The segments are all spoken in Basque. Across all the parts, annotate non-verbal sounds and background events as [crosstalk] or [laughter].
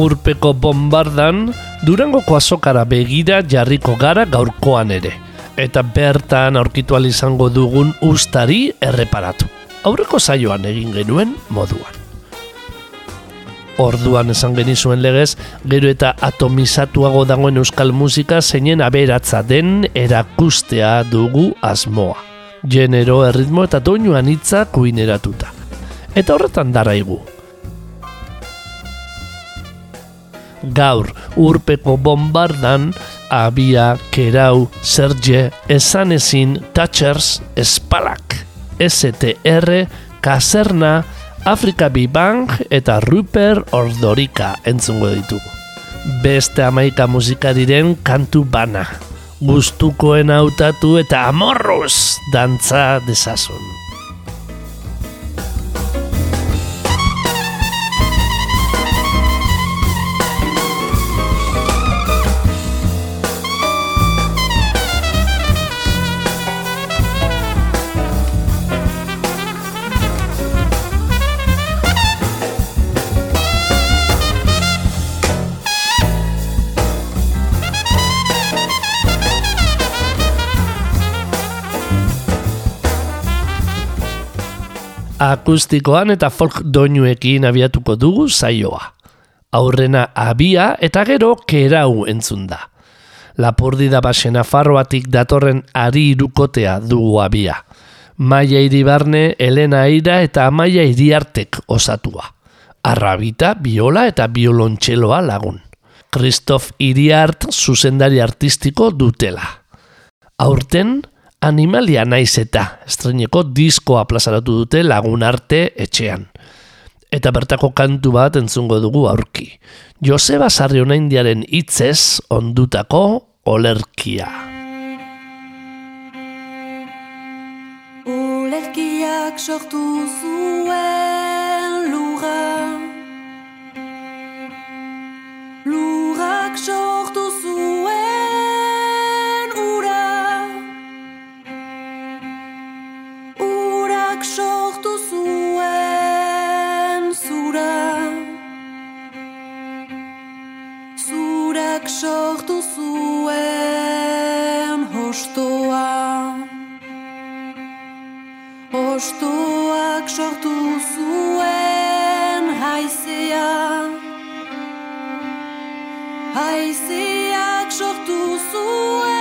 Urpeko bombardan Durangoko azokara begira jarriko gara gaurkoan ere. Eta bertan aurkitu izango dugun ustari erreparatu. Aurreko saioan egin genuen moduan. Orduan esan genizuen legez, gero eta atomizatuago dagoen euskal musika zeinen aberatza den erakustea dugu asmoa. Genero, erritmo eta doinuan hitza kuineratuta. Eta horretan daraigu, gaur urpeko bombardan abia, kerau, serge, esanezin, touchers, espalak, STR, kaserna, Afrika Bibang eta Ruper Ordorika entzungo ditugu. Beste amaika musikariren kantu bana. Gustukoen hautatu eta amorruz dantza desazun. Akustikoan eta folk doinuekin abiatuko dugu zaioa. Aurrena abia eta gero kerau entzun da. Lapurdi da basena farroatik datorren ari irukotea dugu abia. Maia iribarne, Elena Aira eta Amaia iriartek osatua. Arrabita, biola eta biolontxeloa lagun. Kristof Iriart zuzendari artistiko dutela. Aurten, animalia naiz eta estreneko diskoa plazaratu dute lagun arte etxean. Eta bertako kantu bat entzungo dugu aurki. Joseba Sarriona Indiaren hitzez ondutako olerkia. Olerkiak sortu zuen lura Lurak sortu zuen sortu zuen hostoa. Hostoak sortu zuen haizea Haizeak sortu zuen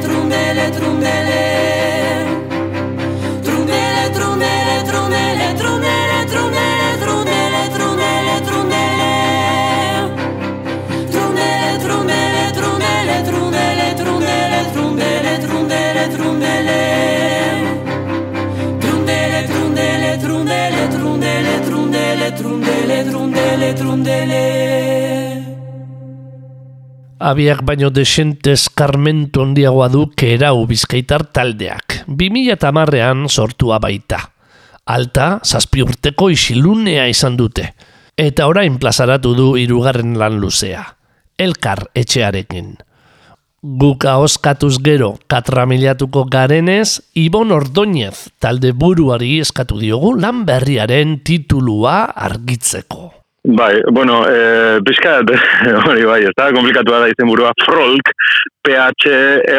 trumbele, trumbele Trumbele, trumbele, trumbele, trumbele, trumbele, trumbele, trumbele, trumbele Trumbele, trumbele, trumbele, trumbele, trumbele, trumbele, trumbele, trumbele Trumbele, trumbele, trumbele, trumbele, trumbele, trumbele, trumbele, trumbele Abiak baino desente eskarmentu handiagoa du kerau bizkaitar taldeak. 2008an sortua baita. Alta, zazpi urteko isilunea izan dute. Eta orain plazaratu du hirugarren lan luzea. Elkar etxearekin. Guk ahoskatuz gero katramilatuko garenez, Ibon Ordoñez talde buruari eskatu diogu lan berriaren titulua argitzeko. Bai, bueno, e, pixkat, [laughs] hori bai, ez da, komplikatua da izen burua, Frolk, P-H-R-O-C-L-S-K,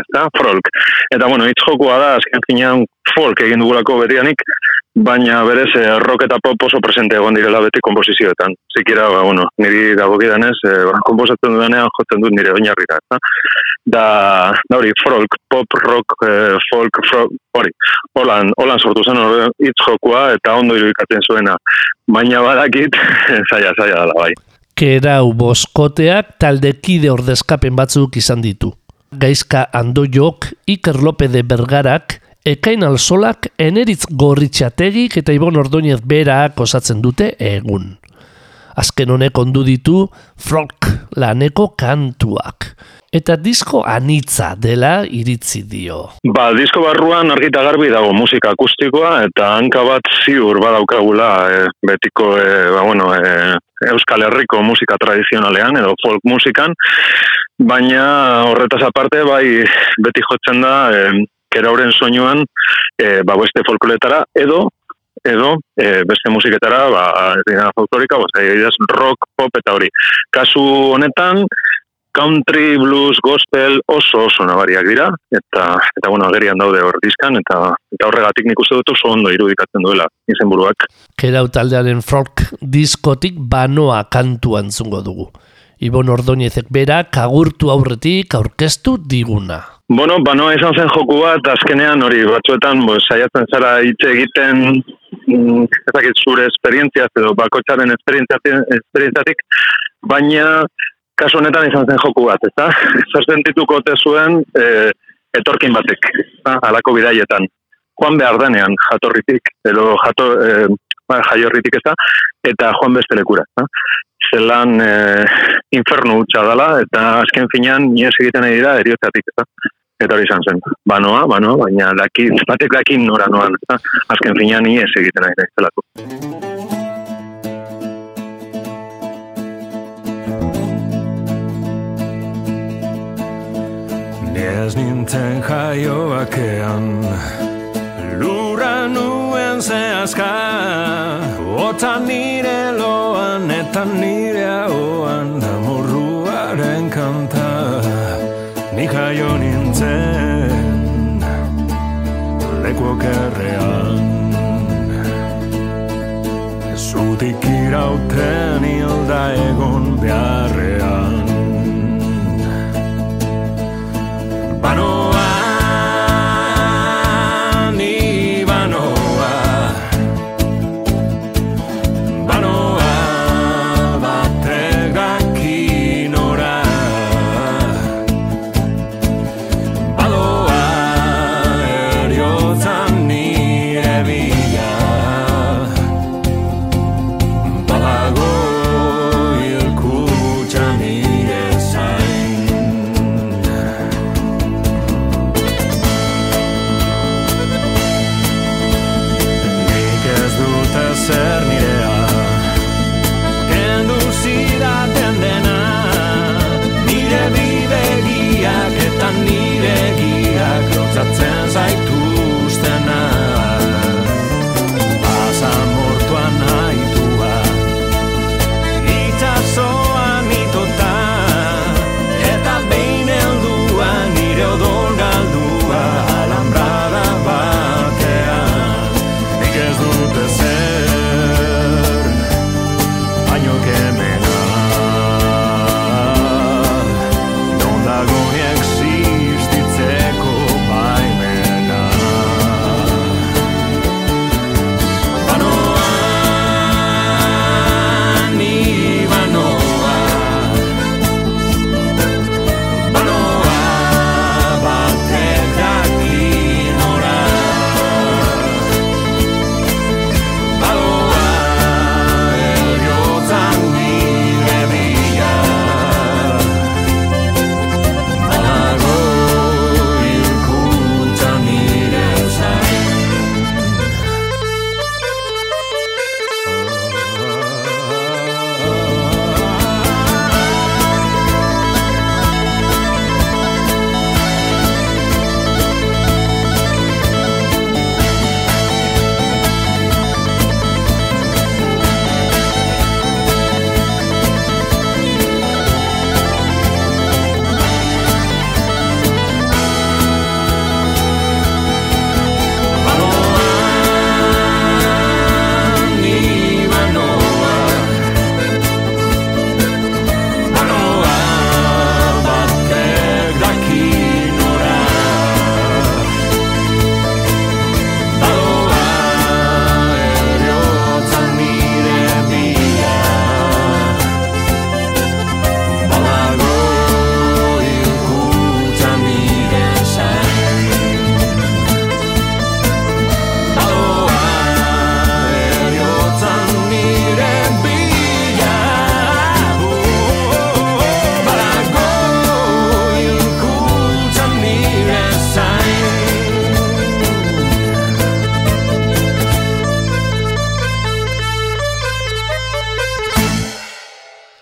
ez da, Frolk. Eta, bueno, hitz jokua da, azken finean, folk egin dugulako betianik, baina berez, eh, rock eta pop oso presente egon direla beti komposizioetan. Zikira, ba, bueno, niri dagokidanez, e, ba, komposatzen dudanean jotzen dut nire oinarrira, ez da. Da, hori, folk, pop, rock, eh, folk, folk, hori, holan, holan sortu zen hitz jokua eta ondo irudikatzen zuena. Baina badakit, [laughs] zaila, zaila dela, bai. Kerau boskoteak taldekide ordezkapen batzuk izan ditu. Gaizka Andoiok, Iker Lope de Bergarak, Ekain Alsolak, Eneritz Gorritxategik eta Ibon Ordoñez berak osatzen dute egun. Azken honek ondu ditu folk laneko kantuak. Eta disko anitza dela iritzi dio. Ba, disko barruan argita garbi dago musika akustikoa eta hanka bat ziur badaukagula e, betiko e, ba, bueno, e, Euskal Herriko musika tradizionalean edo folk musikan, baina horretaz aparte bai beti jotzen da e, kerauren soinuan e, ba, beste folkloretara edo edo e, beste musiketara ba, dina folklorika, ba, rock, pop eta hori. Kasu honetan, country, blues, gospel oso oso nabariak dira eta eta bueno, agerian daude hor diskan eta eta horregatik nik uste dut oso ondo irudikatzen duela izenburuak. Kerau taldearen folk diskotik banoa kantua entzungo dugu. Ibon Ordoñezek berak agurtu aurretik aurkeztu diguna. Bueno, banoa izan zen joku bat, azkenean hori batzuetan bo, saiatzen zara hitz egiten mm, ez dakit zure esperientziaz edo bakotxaren esperientziatik, baina kasu honetan izan zen joku bat, ezta? [laughs] Sostentituko ote zuen e, etorkin batek, ezta? Halako bidaietan. Joan behar denean jatorritik, edo jato, e, ba, jaiorritik ezta, eta joan beste lekura, ezta? Zelan e, infernu utxa dela, eta azken finean nies egiten ari dira eriotzatik, ezta? Eta hori izan zen, banoa, banoa, baina daki, batek dakin nora noan? Azken finean nies egiten ari zelako. Ez nintzen jaioakean Lura nuen zehazka Ota nire loan eta nire hauan Amorruaren kanta Ni jaio nintzen Leku okerrean Zutik irauten hilda egon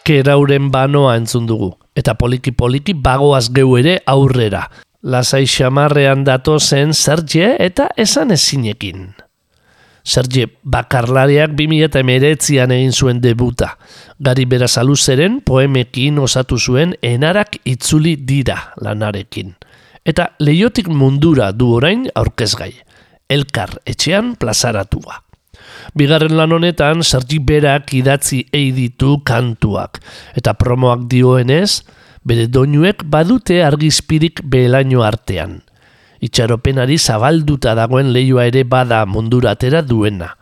kerauren banoa entzun dugu. Eta poliki-poliki bagoaz geu ere aurrera. Lasai xamarrean dato zen Serge eta esan ezinekin. Serge bakarlariak 2008an egin zuen debuta. Gari berazaluzeren poemekin osatu zuen enarak itzuli dira lanarekin. Eta leiotik mundura du orain aurkezgai. Elkar etxean plazaratua. Bigarren lan honetan, Sergi berak idatzi ei ditu kantuak. Eta promoak dioenez, bere doinuek badute argizpirik behelaino artean. Itxaropenari zabalduta dagoen leioa ere bada mundura atera duena.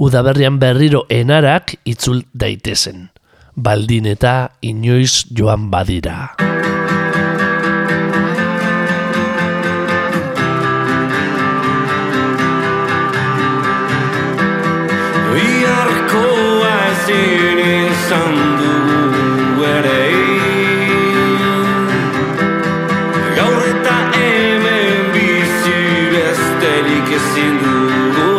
Udaberrian berriro enarak itzul daitezen. Baldin eta inoiz joan badira. Ezin izan dugu ere Gaur eta hemen bizi besterik ezin dugu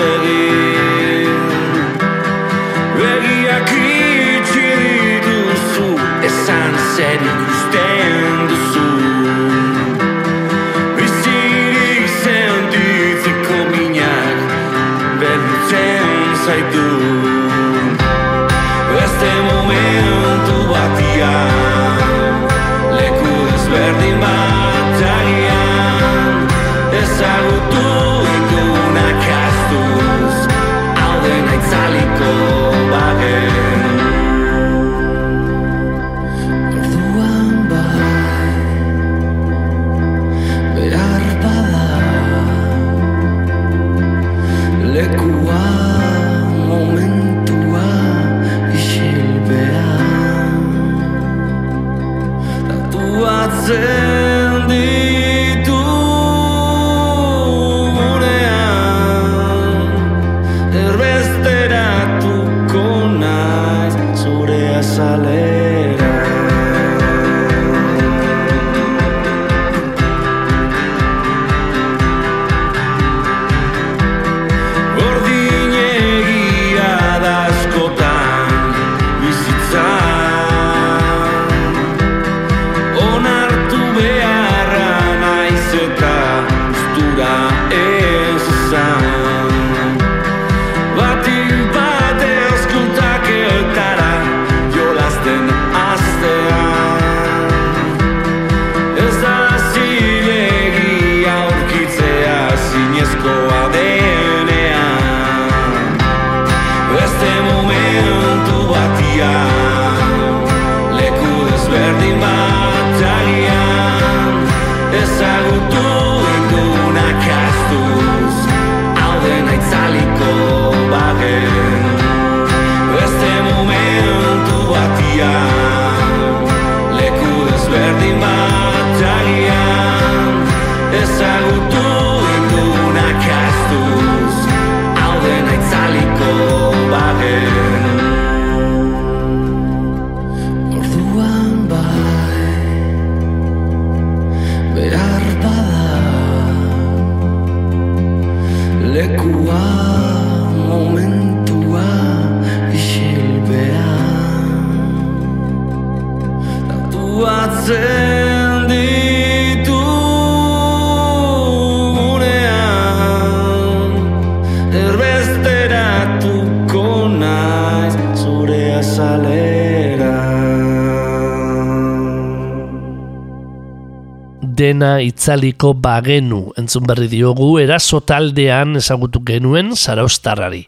dena itzaliko bagenu entzun berri diogu eraso taldean ezagutu genuen zaraustarrari.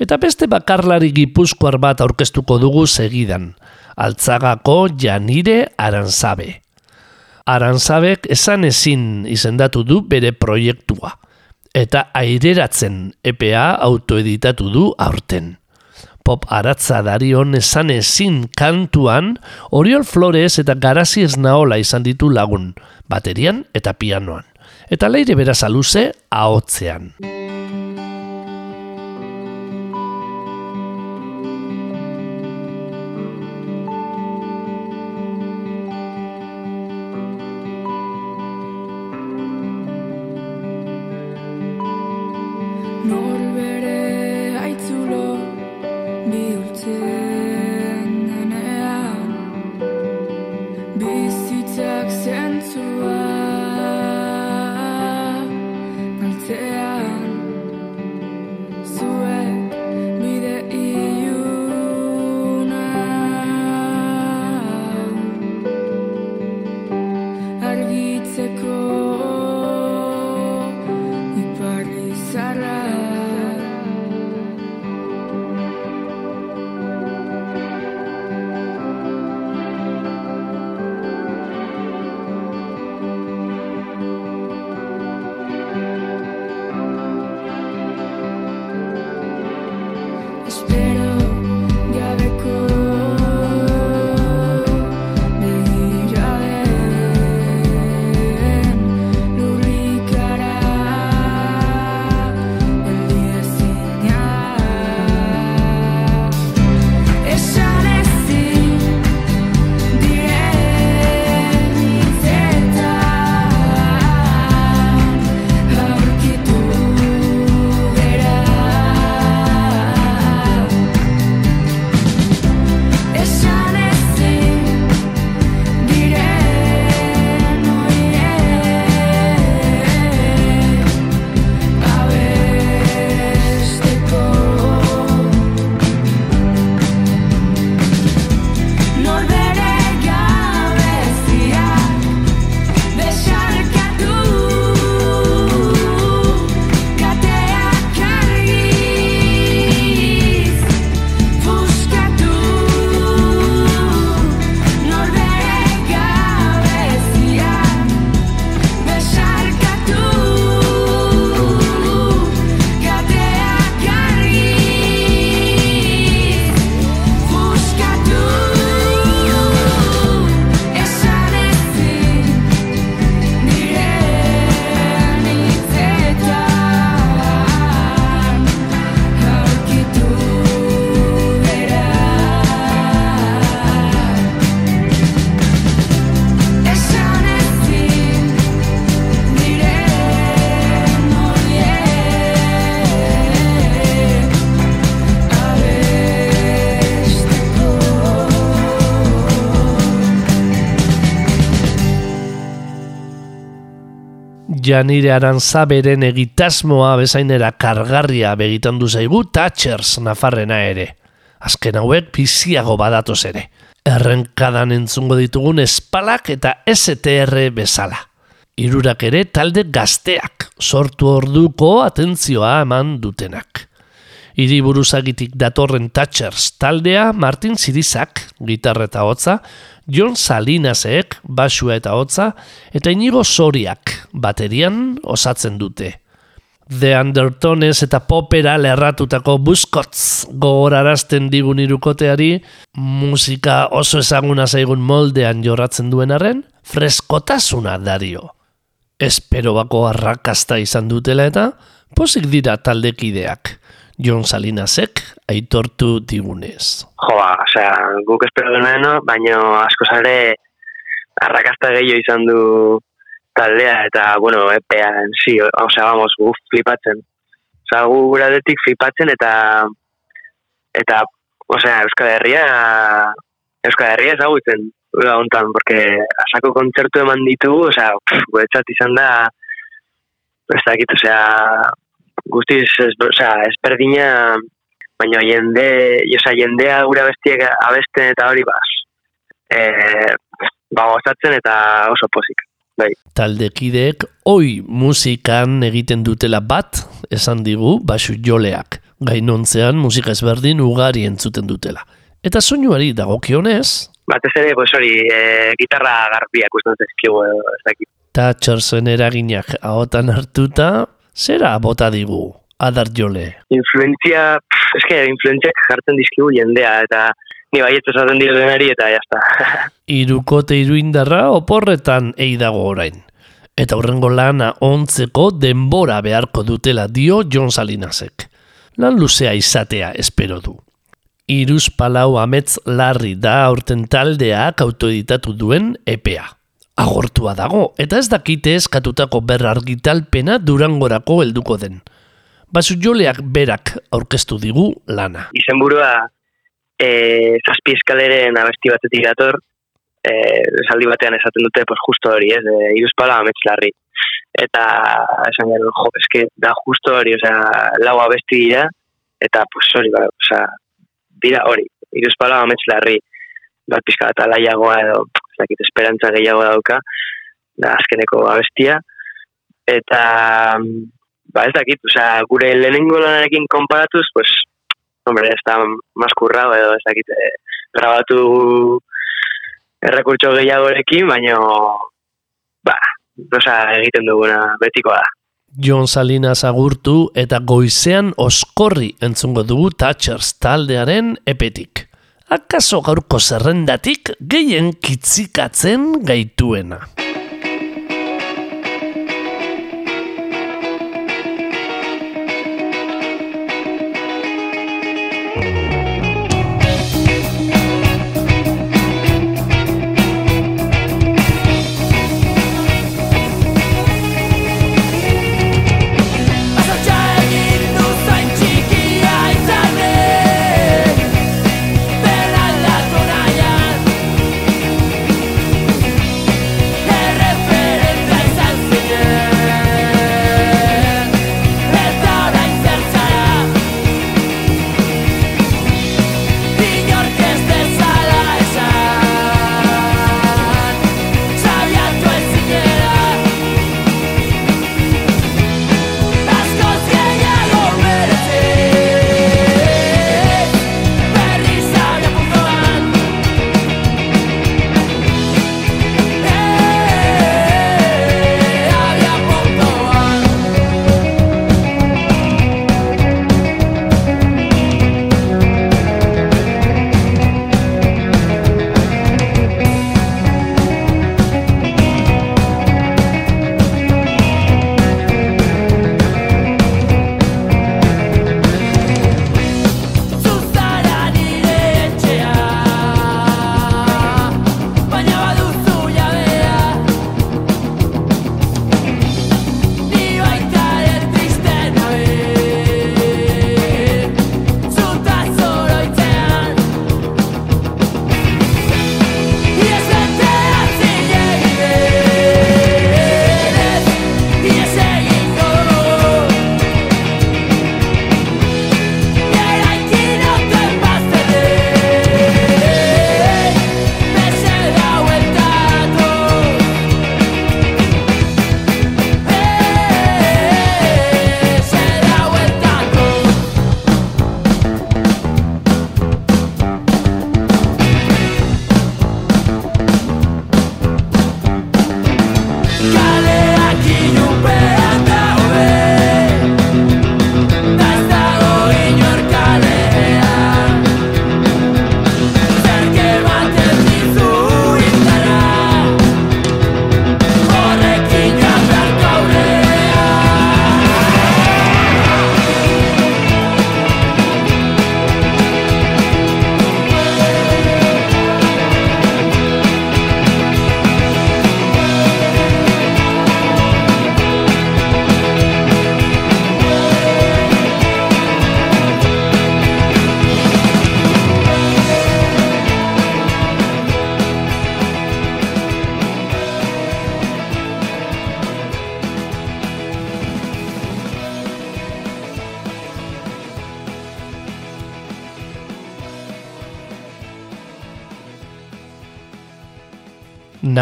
Eta beste bakarlari gipuzkoar bat aurkeztuko dugu segidan, altzagako janire aranzabe. Aranzabek esan ezin izendatu du bere proiektua, eta aireratzen EPA autoeditatu du aurten. Pop aratza darion esan ezin kantuan Oriol Flores eta Garazi Esnaola izan ditu lagun, baterian eta pianoan. Eta leire beraz aluze ahotzean. Janire Arantza beren egitasmoa bezainera kargarria begitan du zaigu Thatchers Nafarrena ere. Azken hauek biziago badatoz ere. Errenkadan entzungo ditugun espalak eta STR bezala. Irurak ere talde gazteak, sortu orduko atentzioa eman dutenak. Hiri buruzagitik datorren Thatchers taldea Martin Sirizak, gitarra eta hotza, John Salinasek, basua eta hotza, eta Inigo Soriak, baterian osatzen dute. The Undertones eta popera lerratutako buskotz gogorarazten digun irukoteari, musika oso ezaguna zaigun moldean jorratzen duen arren, freskotasuna dario. Espero bako arrakasta izan dutela eta, posik dira taldekideak. Jon Salinasek aitortu digunez. Joa, osea, guk espero duen baino asko zare arrakasta gehiago izan du taldea eta, bueno, epean, sí, osea, vamos, gu flipatzen. Osea, gu guradetik flipatzen eta, eta, osea, Euskal Herria, Euskal Herria ezagutzen, ura hontan, porque asako kontzertu eman ditugu, osea, guretzat izan da, ez dakit, osea, guztiz, es, osea, esperdina, baina jende, osea, jendea gure abestiek abesten eta hori baz. E, ba, gozatzen eta oso pozik. Bai. Taldekideek oi musikan egiten dutela bat, esan digu, basu joleak. Gainontzean musika ezberdin ugari entzuten dutela. Eta soinuari dagokionez, Batez ere, pues hori, e, gitarra garbiak usten zezkigu, edo, ez dakit. Thatchersen eraginak ahotan hartuta, zera bota digu, adar jole. Influentzia, eske, influentziak jartzen dizkigu jendea, eta ni baiet esaten dio denari, eta jazta. [laughs] Irukote iruindarra oporretan eidago orain. Eta horrengo lana ontzeko denbora beharko dutela dio John Salinasek. Lan luzea izatea espero du. Iruz palau ametz larri da aurten taldeak autoeditatu duen EPA. Agortua dago, eta ez dakite eskatutako berrargitalpena durangorako helduko den. Basu joleak berak aurkeztu digu lana. Izenburua, e, zazpi eskaleren abesti batetik dator, e, esaldi batean esaten dute, pues justo hori, ez, e, iruzpala amets larri. Eta, esan gero, jo, eske, da justo hori, osea, lau abesti dira, eta, pues hori, ba, osea, dira hori, iruzpala amets larri, bat pizka eta laiagoa edo, ez dakit, esperantza gehiago dauka, da azkeneko abestia, eta, ba ez dakit, osea, gure lehenengo lanarekin konparatuz, pues, hombre, ez da maskurrao edo, ez dakit, eh, grabatu errekurtso gehiagorekin, baino, ba, osea, egiten duguna betikoa da. John Salinas agurtu eta goizean oskorri entzungo dugu Thatchers taldearen epetik. Akaso gaurko zerrendatik gehien kitzikatzen gaituena.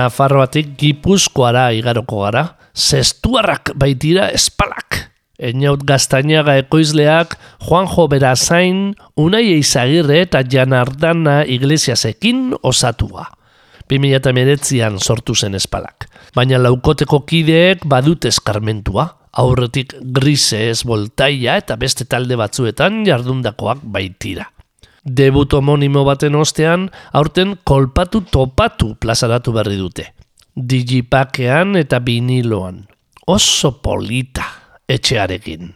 Nafarroatik gipuzkoara igaroko gara, zestuarrak baitira espalak. Einaut gaztainaga ekoizleak, Juanjo Berazain, Unai Eizagirre eta Janardana iglesiasekin osatua. 2008an sortu zen espalak. Baina laukoteko kideek badut eskarmentua, aurretik grise ez voltaia eta beste talde batzuetan jardundakoak baitira. Debut homonimo baten ostean, aurten kolpatu topatu plazaratu berri dute. Digipakean eta viniloan. Oso polita etxearekin.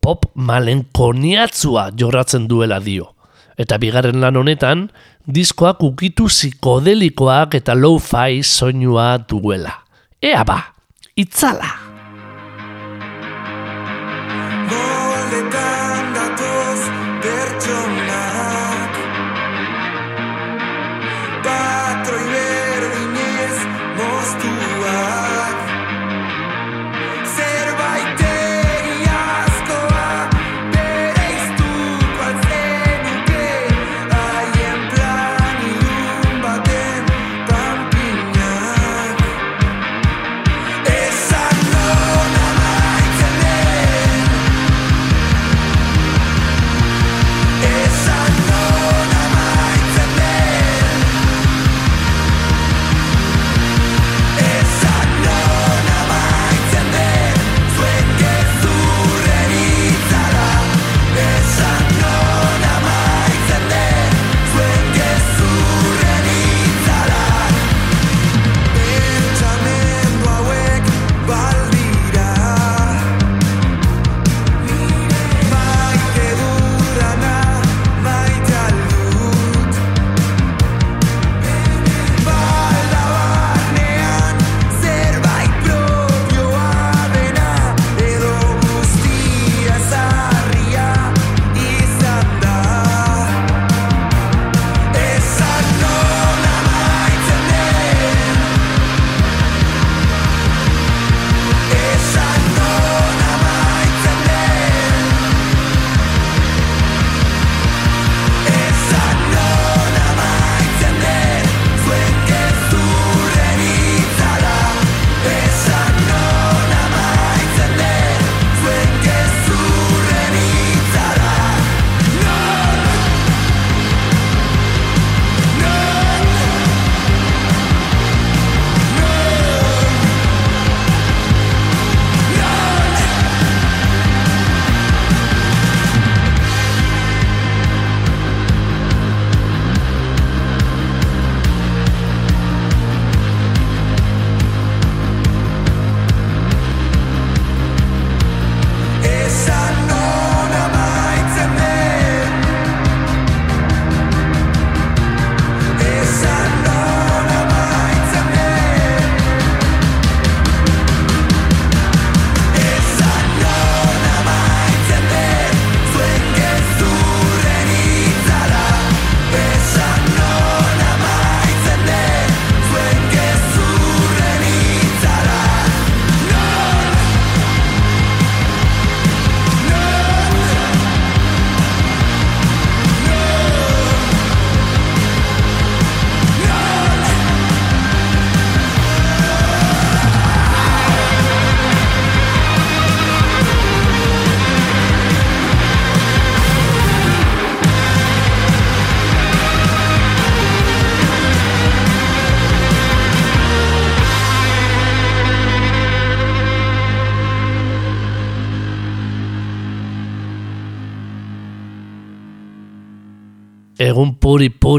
Pop malen koniatzua jorratzen duela dio. Eta bigarren lan honetan, diskoak ukitu psikodelikoak eta low-fi soinua duela. Ea ba, itzala! Moldetan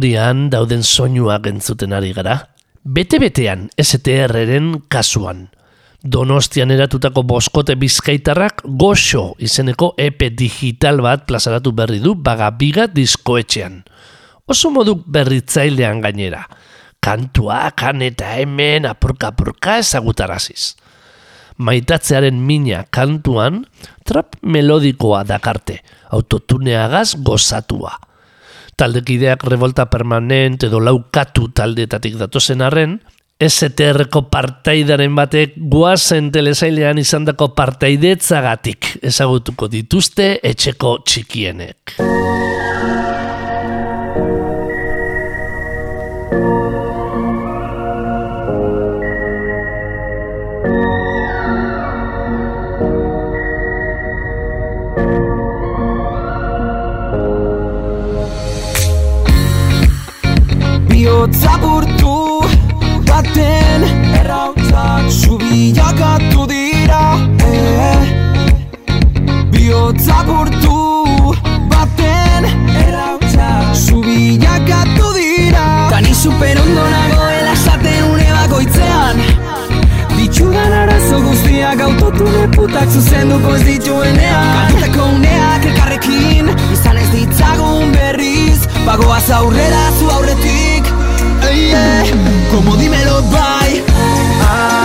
puri-purian dauden soinuak entzuten ari gara. Bete-betean STR-ren kasuan. Donostian eratutako boskote bizkaitarrak goxo izeneko EP digital bat plazaratu berri du bagabiga diskoetxean. Oso modu berritzailean gainera. Kantuak han eta hemen apurka-apurka ezagutaraziz. Maitatzearen mina kantuan trap melodikoa dakarte, autotuneagaz gozatua taldekideak revolta permanent edo laukatu taldetatik datozen arren, STR-ko partaidaren batek guazen telesailean izandako partaidetzagatik ezagutuko dituzte etxeko txikienek. Biotza burtu baten errautzak Zubilakatu dira eh. Biotza burtu baten errautzak Zubilakatu dira. Tani super ondo nagoela esaten une bakoitzean. Ditxudan arazo guztiak autotune putak zuzenduko ez dituenean. Kantutako uneak elkarrekin izan ez ditzagun berriz. Bagoaz aurrera zu aurretik Ei, eh, como dímelo bai ah,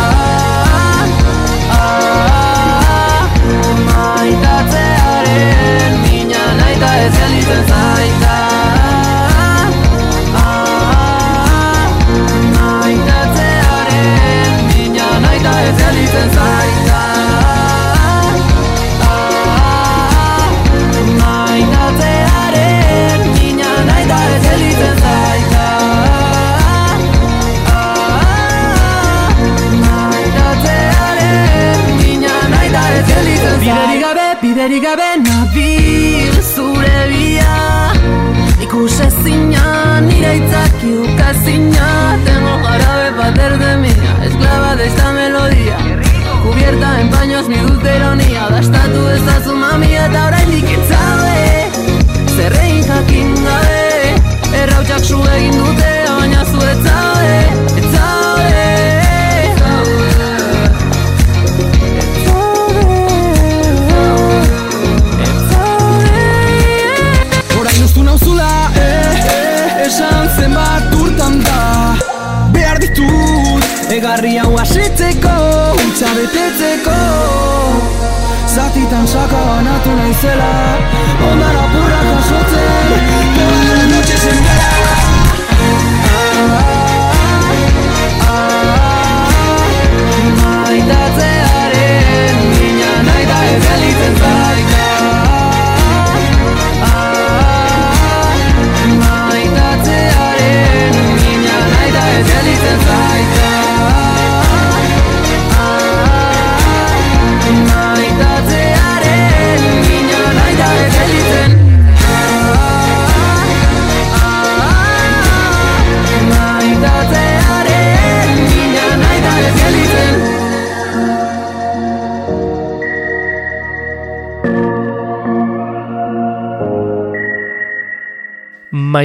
gabe, biderik gabe nabil zure bia Ikusezina, nire itzaki ukazina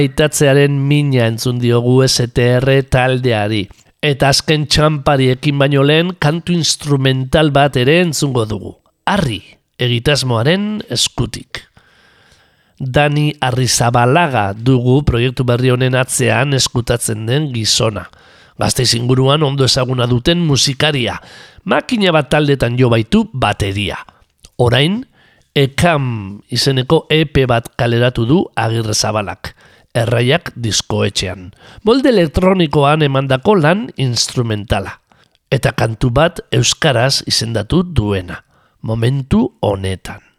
Maitatzearen mina entzun diogu STR taldeari. Eta azken txampariekin baino lehen kantu instrumental bat ere entzungo dugu. Arri, egitasmoaren eskutik. Dani Arrizabalaga dugu proiektu berri honen atzean eskutatzen den gizona. Gazteiz inguruan ondo ezaguna duten musikaria. Makina bat taldetan jo baitu bateria. Orain, Ekam izeneko EP bat kaleratu du agirre zabalak. Erraiak diskoetxean. Molde elektronikoan emandako lan instrumentala. Eta kantu bat euskaraz izendatu duena. Momentu honetan.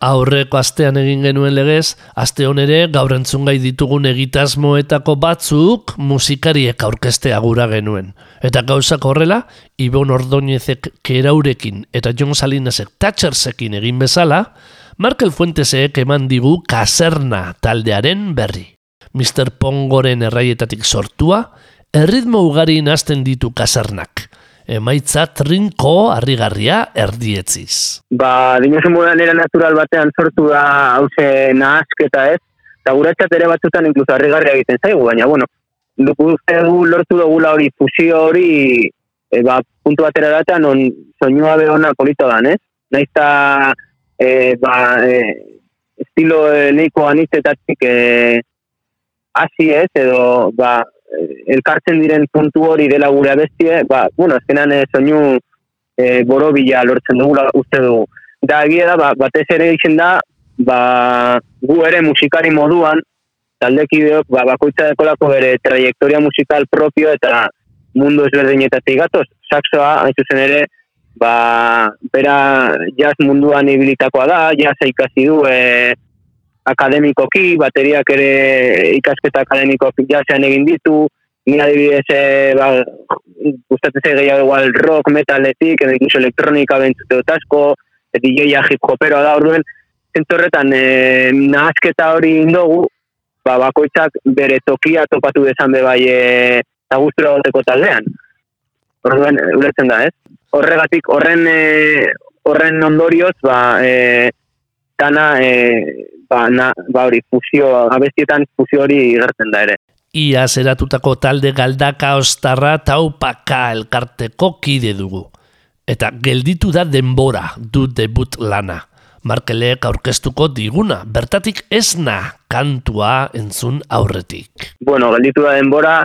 Aurreko astean egin genuen legez, aste honere gaur entzungai ditugun egitasmoetako batzuk musikariek aurkestea gura genuen. Eta gauzak horrela, Ibon Ordoñezek keraurekin eta John Salinasek Thatchersekin egin bezala, Markel Fuentesek eman digu kaserna taldearen berri. Mr. Pongoren erraietatik sortua, erritmo ugari nazten ditu kasernak emaitza trinko harrigarria erdietziz. Ba, dinosu modan era natural batean sortu da hause nahazketa ez, eta guretzat ere batzutan inkluso harrigarria egiten zaigu, baina bueno, dugu du lortu dugula hori fusio hori e, ba, puntu batera data non soinua behona polito dan, ez? Naizta e, ba, e, estilo e, neiko anitzetatik e, hasi ez, edo ba, elkartzen diren puntu hori dela gure abestie, ba, bueno, azkenan eh, soinu e, borobila lortzen dugula uste dugu. Da, egia da, ba, batez ere egiten da, ba, gu ere musikari moduan, taldekideok, ba, bakoitza dekolako bere trajektoria musikal propio eta mundu ezberdinetatik gatoz. Saxoa, hain zuzen ere, ba, bera jazz munduan ibilitakoa da, jazz ikasi du, e, akademikoki, bateriak ere ikasketa akademikoki jasean egin ditu, ni adibidez, e, ba, gustatzen zei gehiago igual rock, metaletik, edo incluso elektronika bentzute otasko, DJ-a hip hopero da, orduen, zentorretan, e, nahazketa hori indogu, ba, bakoitzak bere tokia topatu dezan be bai e, eta guztura goteko taldean. Orduen, ulertzen da, ez? Horregatik, horren, e, horren ondorioz, ba, e, dana, e, ba, na, ba hori, fusio, abestietan fusio hori gertzen da ere. Ia zeratutako talde galdaka ostarra taupaka elkarteko kide dugu. Eta gelditu da denbora du debut lana. Markeleek aurkeztuko diguna, bertatik ez na kantua entzun aurretik. Bueno, gelditu da denbora,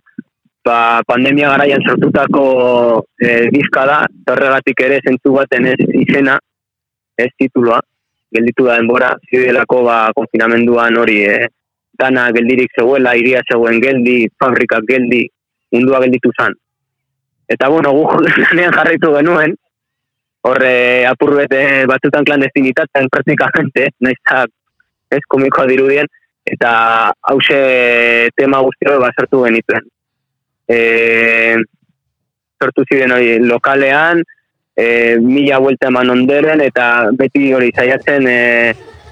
ba, pandemia garaian sortutako e, bizka da, horregatik ere zentzu baten ez izena, ez tituloa, gelditu da denbora, zidelako ba, konfinamenduan hori e, dana geldirik zegoela, iria zegoen geldi, fabrikak geldi, mundua gelditu zan. Eta bueno, gu [laughs] lanean jarraitu genuen, horre apurbete batzutan klandestinitatzen praktikamente, [laughs] nahiz ez komikoa dirudien, eta hause tema guztio basartu genituen. E, sortu ziren hori lokalean, e, mila vuelta eman onderen, eta beti hori zaiatzen e,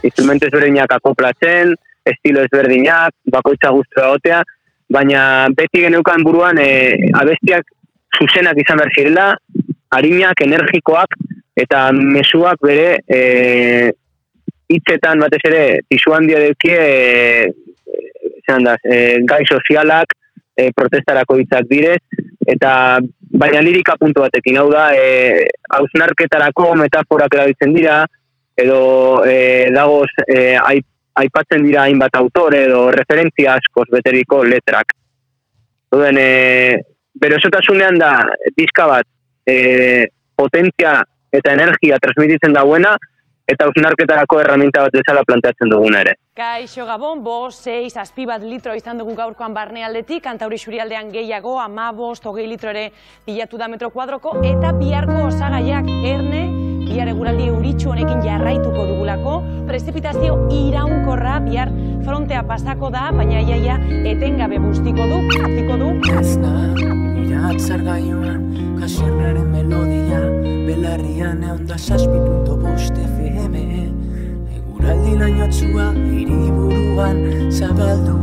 instrumentu ezberdinak akoplatzen, estilo ezberdinak, bakoitza guztua gotea, baina beti geneukan buruan e, abestiak zuzenak izan behar zirela, harinak, energikoak, eta mesuak bere e, hitzetan batez ere tisu handia dukie e, e, gai sozialak e, protestarako hitzak direz, eta baina lirika puntu batekin, hau da, e, hausnarketarako metaforak erabiltzen dira, edo e, dagoz e, aipatzen dira hainbat autore edo referentzia askoz beteriko letrak. Zuden, e, bero esotasunean da, diska bat, e, potentzia eta energia transmititzen dauena, eta usnarketarako herramienta bat bezala planteatzen dugun ere. Kaixo Gabon, bo, 6, azpi bat litro izan dugu gaurkoan barne aldetik, kantauri surialdean gehiago, ama, bost, hogei litro ere bilatu da metro kuadroko, eta biharko osagaiak erne, bihar eguraldi euritxu honekin jarraituko dugulako, prezipitazio iraunkorra bihar frontea pasako da, baina iaia etengabe bustiko du, bustiko du. Azna, iratzar gaioan, kasernaren melodia, belarrian egon da saspi punto boste FM Eguraldi lainotzua hiriburuan zabaldu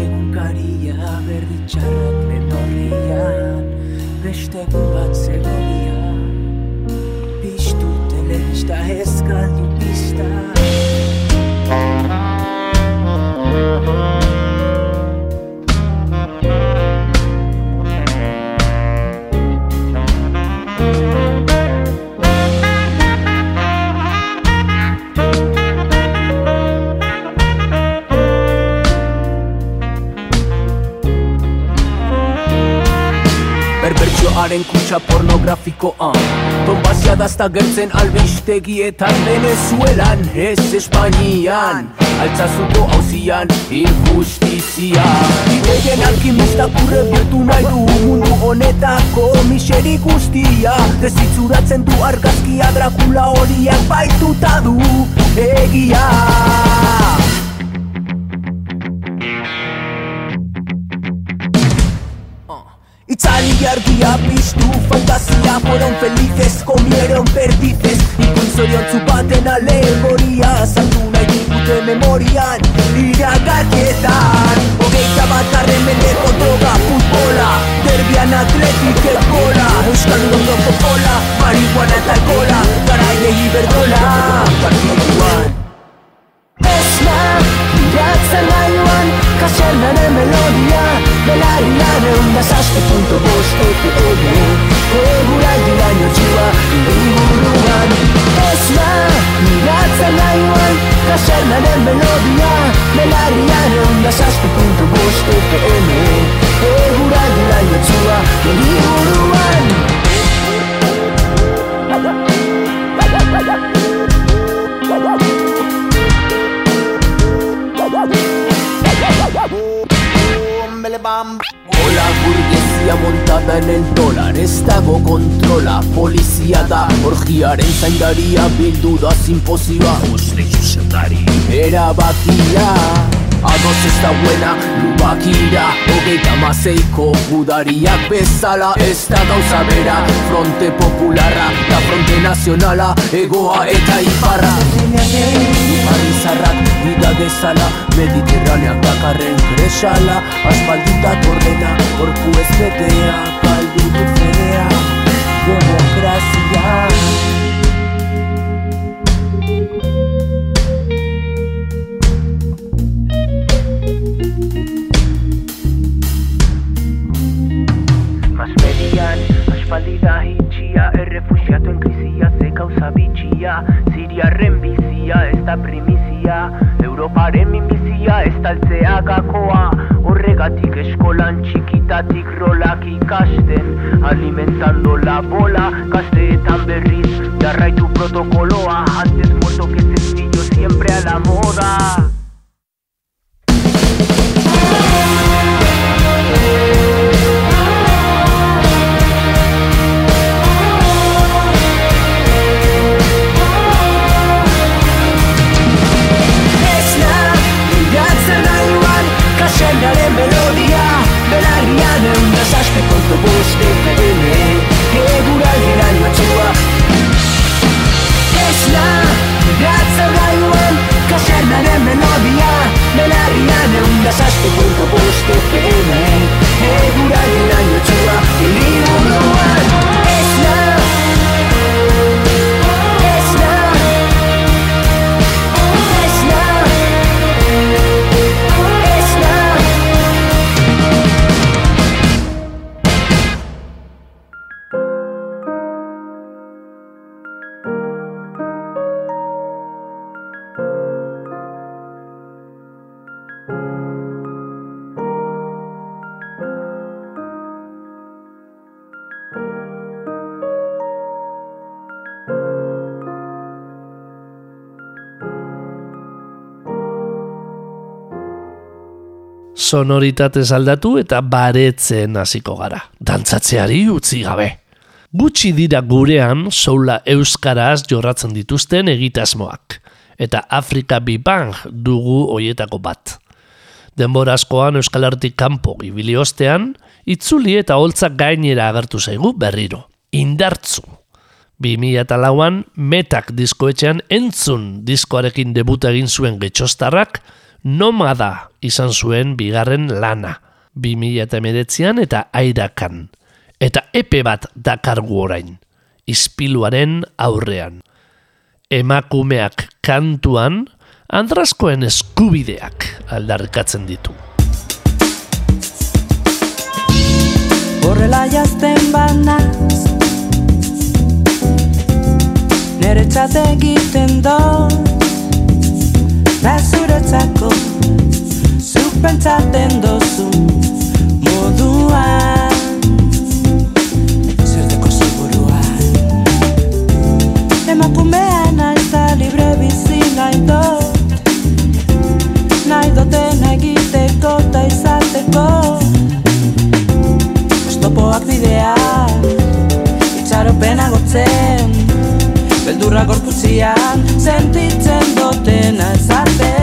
Egunkaria berri txarrak menorrian Beste bat zegoia Piztu telesta ez pista Berbertxoaren kutsa pornografikoan Bombazia dazta gertzen albistegietan Venezuelan, ez Espainian. Altzazuko hauzian injustizia Ideien alkimista kurre biotu nahi du Mundu honetako miseri guztia. Dezitzuratzen du argazkia Dracula horiak baituta du egia Argia piztu fantasia Fueron felices, comieron perdices. Ikun zoriontzu baten alegoria Zantu nahi digute memorian Iragarkietan Hogeita bat arren mendeko droga futbola Derbian atletik gola Euskal Urondo popola Marihuana eta alkola Garaiei iberdola Partiduan Esna, iratzen gaiuan Kasernaren melodia Belarian egun da zazpe punto bost FM Egura diraino txua Liburuan Esna, iratzen gaiuan Kasernaren melodia Belarian egun da zazpe punto bost FM Egura txua Liburuan Hola burguesia montada en el dólar. Ez dago kontrola Polizia da orgiaren zaindaria Bildu da simposioa Uste zuzendari Erabakia Ados ez da buena lubakira Hogeita mazeiko gudariak bezala Ez da gauza bera Fronte popularra Da fronte nazionala Egoa eta iparra. Parizarrak bida dezala Mediterraneak dakarren kresala Aspaldita torrena Orku ez betea Kaldu du fedea Demokrazia Rolak y Cashden, alimentando la bola sonoritatez aldatu eta baretzen hasiko gara, dantzatzeari utzi gabe. Gutxi dira gurean soula euskaraz jorratzen dituzten egitasmoak, eta Afrika Bibang dugu hoietako bat. Denbora askoan Euskal Herritik kanpo ibili ostean, itzuli eta holtzak gainera agertu zaigu berriro. Indartzu. 2004an metak diskoetxean entzun diskoarekin debuta egin zuen getxostarrak, nomada izan zuen bigarren lana. 2008an eta airakan. Eta epe bat dakargu orain. Ispiluaren aurrean. Emakumeak kantuan, andrazkoen eskubideak aldarrikatzen ditu. Horrela jazten banaz Nere txate egiten dut Da zuretzako Zuk pentsaten dozu Moduan. Zerteko seguruan. Emakumean alta libre bizi nahi dut. Nahi duten egiteko eta izateko. Oztopoak bidea Itxaropena gotzen Beldur Lurra gorputzian Sentitzen dotena ezatera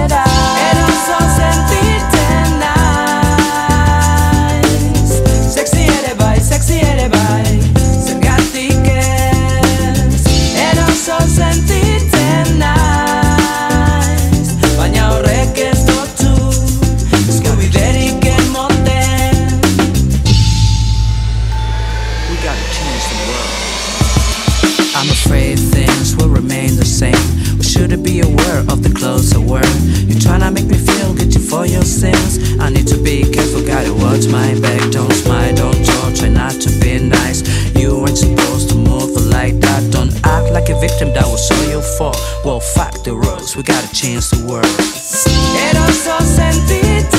my back. Don't smile, don't talk, try not to be nice. You ain't supposed to move like that. Don't act like a victim that was all your fault. Well, fuck the rules, we change the world. Eroso oh, sentitzen da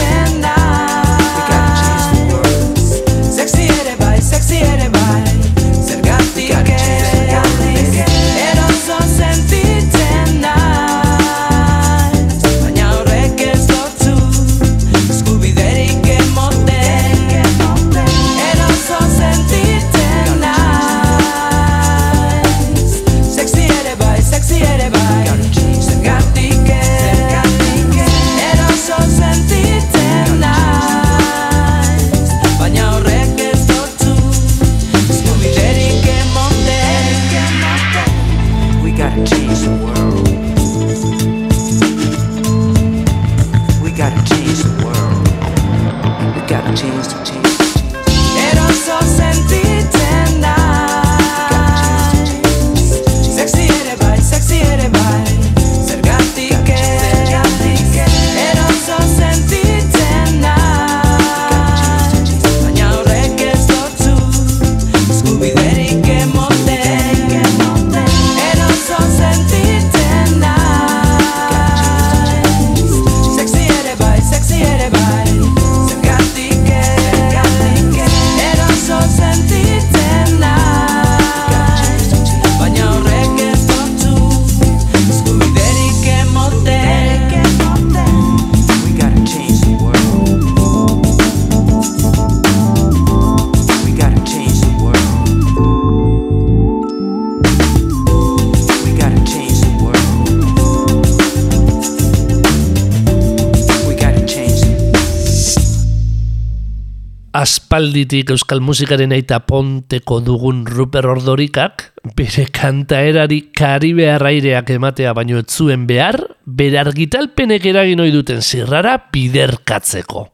aspalditik euskal musikaren aita ponteko dugun Ruper Ordorikak, bere kantaerari karibear aireak ematea baino ez zuen behar, bere argitalpenek eragin ohi duten zirrara biderkatzeko.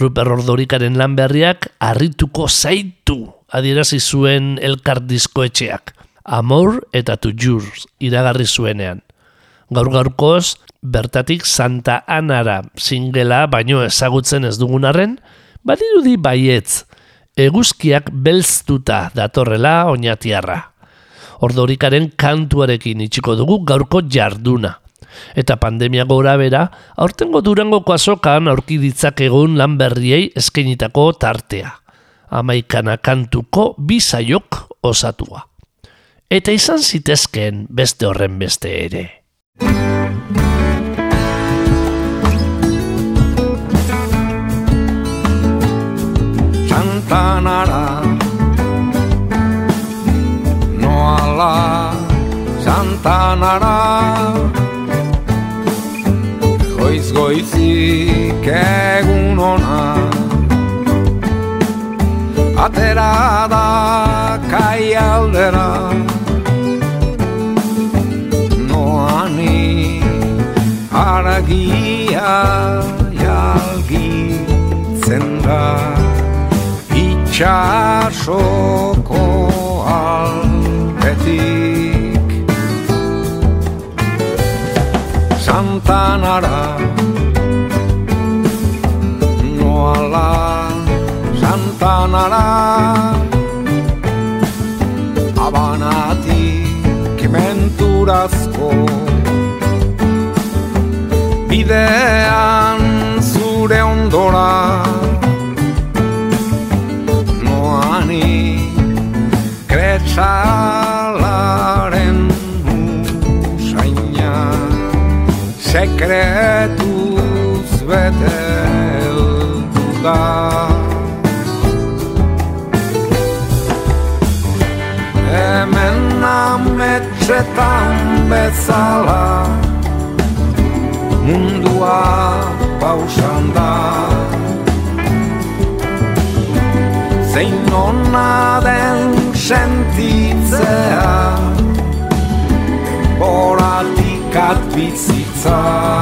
Ruper Ordorikaren lan berriak harrituko zaitu adierazi zuen elkar diskoetxeak. Amor eta Tu Jurs iragarri zuenean. Gaur gaurkoz, bertatik Santa Anara singela baino ezagutzen ez dugun arren, badirudi baietz, eguzkiak belztuta datorrela oinatiarra. Ordorikaren kantuarekin itxiko dugu gaurko jarduna. Eta pandemia gora bera, aurtengo durangoko azokan aurki ditzakegun lan berriei eskainitako tartea. Amaikana kantuko bizaiok osatua. Eta izan zitezkeen beste horren beste ere. Santanara Noala Santanara. Goiz goizik egun ona Atera da kai aldera. Noani aragia jalgitzen da Itxasoko alpetik Santanara. Noala Santanara. Habanatik menturazko. Bidean zure ondora Kretsalaren usaina Sekretuz bete heldu da. Hemen ametxetan bezala Mundua pausan da. Zein ona den sentitzea. Denboratik atbizitza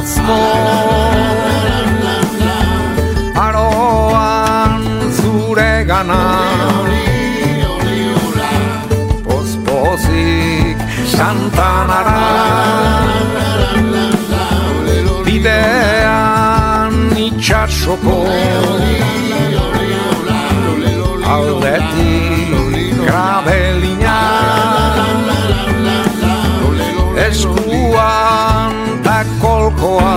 menturazko Aroan zure gana. Pozpozik Santanara Bidean itxasoko. Aldetik grabelina. Eskuan kolkoa.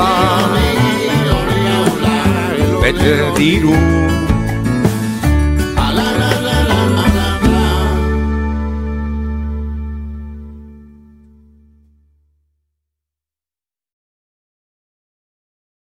Bete diru